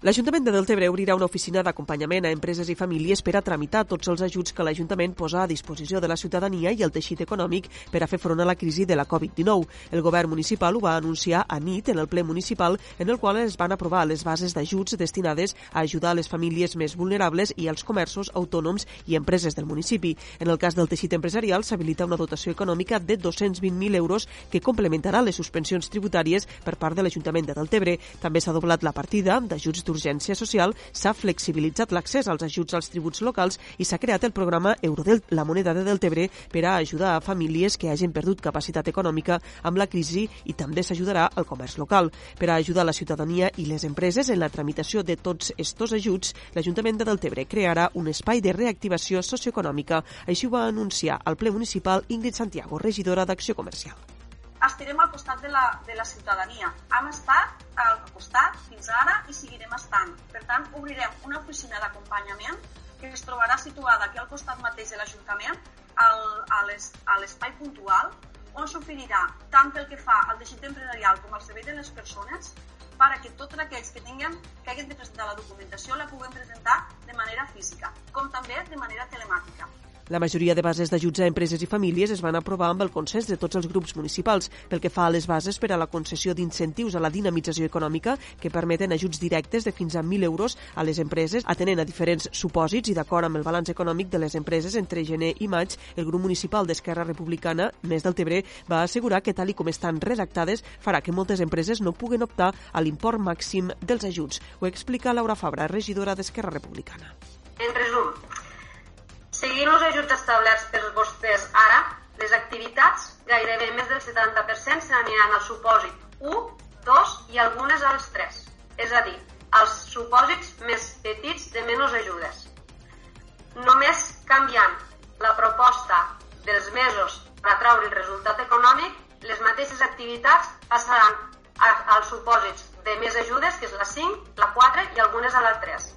L'Ajuntament de Deltebre obrirà una oficina d'acompanyament a empreses i famílies per a tramitar tots els ajuts que l'Ajuntament posa a disposició de la ciutadania i el teixit econòmic per a fer front a la crisi de la Covid-19. El govern municipal ho va anunciar a nit en el ple municipal en el qual es van aprovar les bases d'ajuts destinades a ajudar les famílies més vulnerables i als comerços autònoms i empreses del municipi. En el cas del teixit empresarial s'habilita una dotació econòmica de 220.000 euros que complementarà les suspensions tributàries per part de l'Ajuntament de Deltebre. També s'ha doblat la partida d'ajuts d'urgència social, s'ha flexibilitzat l'accés als ajuts als tributs locals i s'ha creat el programa Eurodelt, la moneda de Deltebre, per a ajudar a famílies que hagin perdut capacitat econòmica amb la crisi i també s'ajudarà al comerç local. Per a ajudar la ciutadania i les empreses en la tramitació de tots estos ajuts, l'Ajuntament de Deltebre crearà un espai de reactivació socioeconòmica. Així ho va anunciar al ple municipal Ingrid Santiago, regidora d'Acció Comercial estarem al costat de la, de la ciutadania. Hem estat al costat fins ara i seguirem estant. Per tant, obrirem una oficina d'acompanyament que es trobarà situada aquí al costat mateix de l'Ajuntament, a l'espai puntual, on s'oferirà tant pel que fa al teixit empresarial com al servei de les persones perquè tots aquells que tinguem que hagin de presentar la documentació la puguem presentar de manera física, com també de manera telemàtica. La majoria de bases d'ajuts a empreses i famílies es van aprovar amb el consens de tots els grups municipals pel que fa a les bases per a la concessió d'incentius a la dinamització econòmica que permeten ajuts directes de fins a 1.000 euros a les empreses, atenent a diferents supòsits i d'acord amb el balanç econòmic de les empreses entre gener i maig, el grup municipal d'Esquerra Republicana, més del Tebre, va assegurar que tal i com estan redactades farà que moltes empreses no puguen optar a l'import màxim dels ajuts. Ho explica Laura Fabra, regidora d'Esquerra Republicana. En resum, Seguint els ajuts establerts per vostès ara, les activitats gairebé més del 70% s'aniran al supòsit 1, 2 i algunes als 3, és a dir, als supòsits més petits de menys ajudes. Només canviant la proposta dels mesos per atraure el resultat econòmic, les mateixes activitats passaran als supòsits de més ajudes, que és la 5, la 4 i algunes a la 3.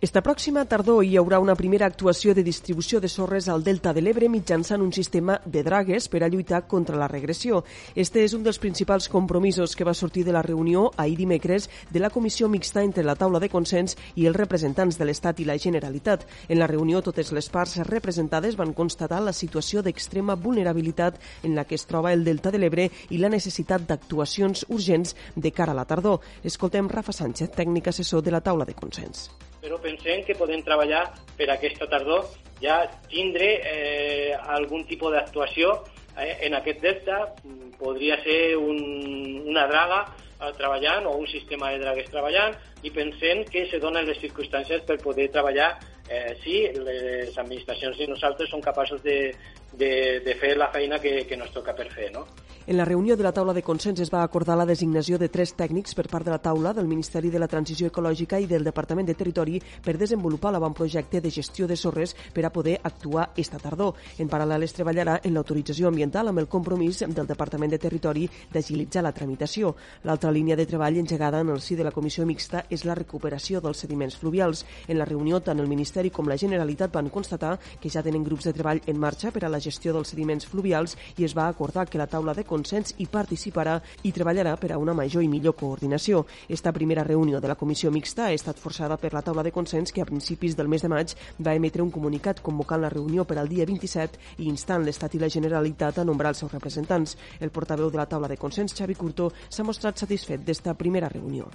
Esta pròxima tardor hi haurà una primera actuació de distribució de sorres al Delta de l'Ebre mitjançant un sistema de dragues per a lluitar contra la regressió. Este és un dels principals compromisos que va sortir de la reunió ahir dimecres de la comissió mixta entre la taula de consens i els representants de l'Estat i la Generalitat. En la reunió, totes les parts representades van constatar la situació d'extrema vulnerabilitat en la que es troba el Delta de l'Ebre i la necessitat d'actuacions urgents de cara a la tardor. Escoltem Rafa Sánchez, tècnic assessor de la taula de consens però pensem que podem treballar per aquesta tardor ja tindre eh, algun tipus d'actuació eh, en aquest delta. Podria ser un, una draga eh, treballant o un sistema de dragues treballant i pensem que se donen les circumstàncies per poder treballar eh, si les administracions i nosaltres som capaços de, de, de fer la feina que, que nos toca per fer. No? En la reunió de la taula de consens es va acordar la designació de tres tècnics per part de la taula del Ministeri de la Transició Ecològica i del Departament de Territori per desenvolupar l'avantprojecte de gestió de sorres per a poder actuar esta tardor. En paral·lel es treballarà en l'autorització ambiental amb el compromís del Departament de Territori d'agilitzar la tramitació. L'altra línia de treball engegada en el si de la comissió mixta és la recuperació dels sediments fluvials. En la reunió, tant el Ministeri com la Generalitat van constatar que ja tenen grups de treball en marxa per a la gestió dels sediments fluvials i es va acordar que la taula de consens hi participarà i treballarà per a una major i millor coordinació. Esta primera reunió de la comissió mixta ha estat forçada per la taula de consens que a principis del mes de maig va emetre un comunicat convocant la reunió per al dia 27 i instant l'Estat i la Generalitat a nombrar els seus representants. El portaveu de la taula de consens, Xavi Curto, s'ha mostrat satisfet d'esta primera reunió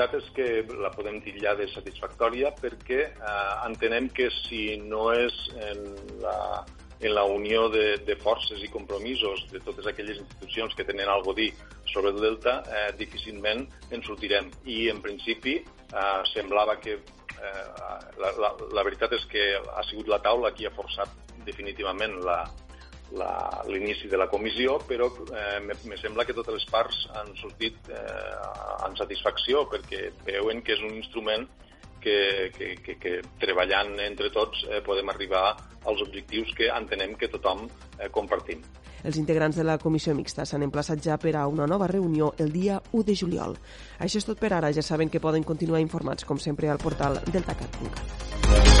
veritat és que la podem titllar de satisfactòria perquè eh, entenem que si no és en la en la unió de, de forces i compromisos de totes aquelles institucions que tenen algo a dir sobre el Delta, eh, difícilment en sortirem. I, en principi, eh, semblava que eh, la, la, la veritat és que ha sigut la taula qui ha forçat definitivament la, l'inici de la comissió, però eh, me sembla que totes les parts han sortit eh, en satisfacció perquè veuen que és un instrument que, que, que, que treballant entre tots eh, podem arribar als objectius que entenem que tothom eh, compartim. Els integrants de la comissió mixta s'han emplaçat ja per a una nova reunió el dia 1 de juliol. Això és tot per ara. Ja saben que poden continuar informats, com sempre, al portal deltacat.cat.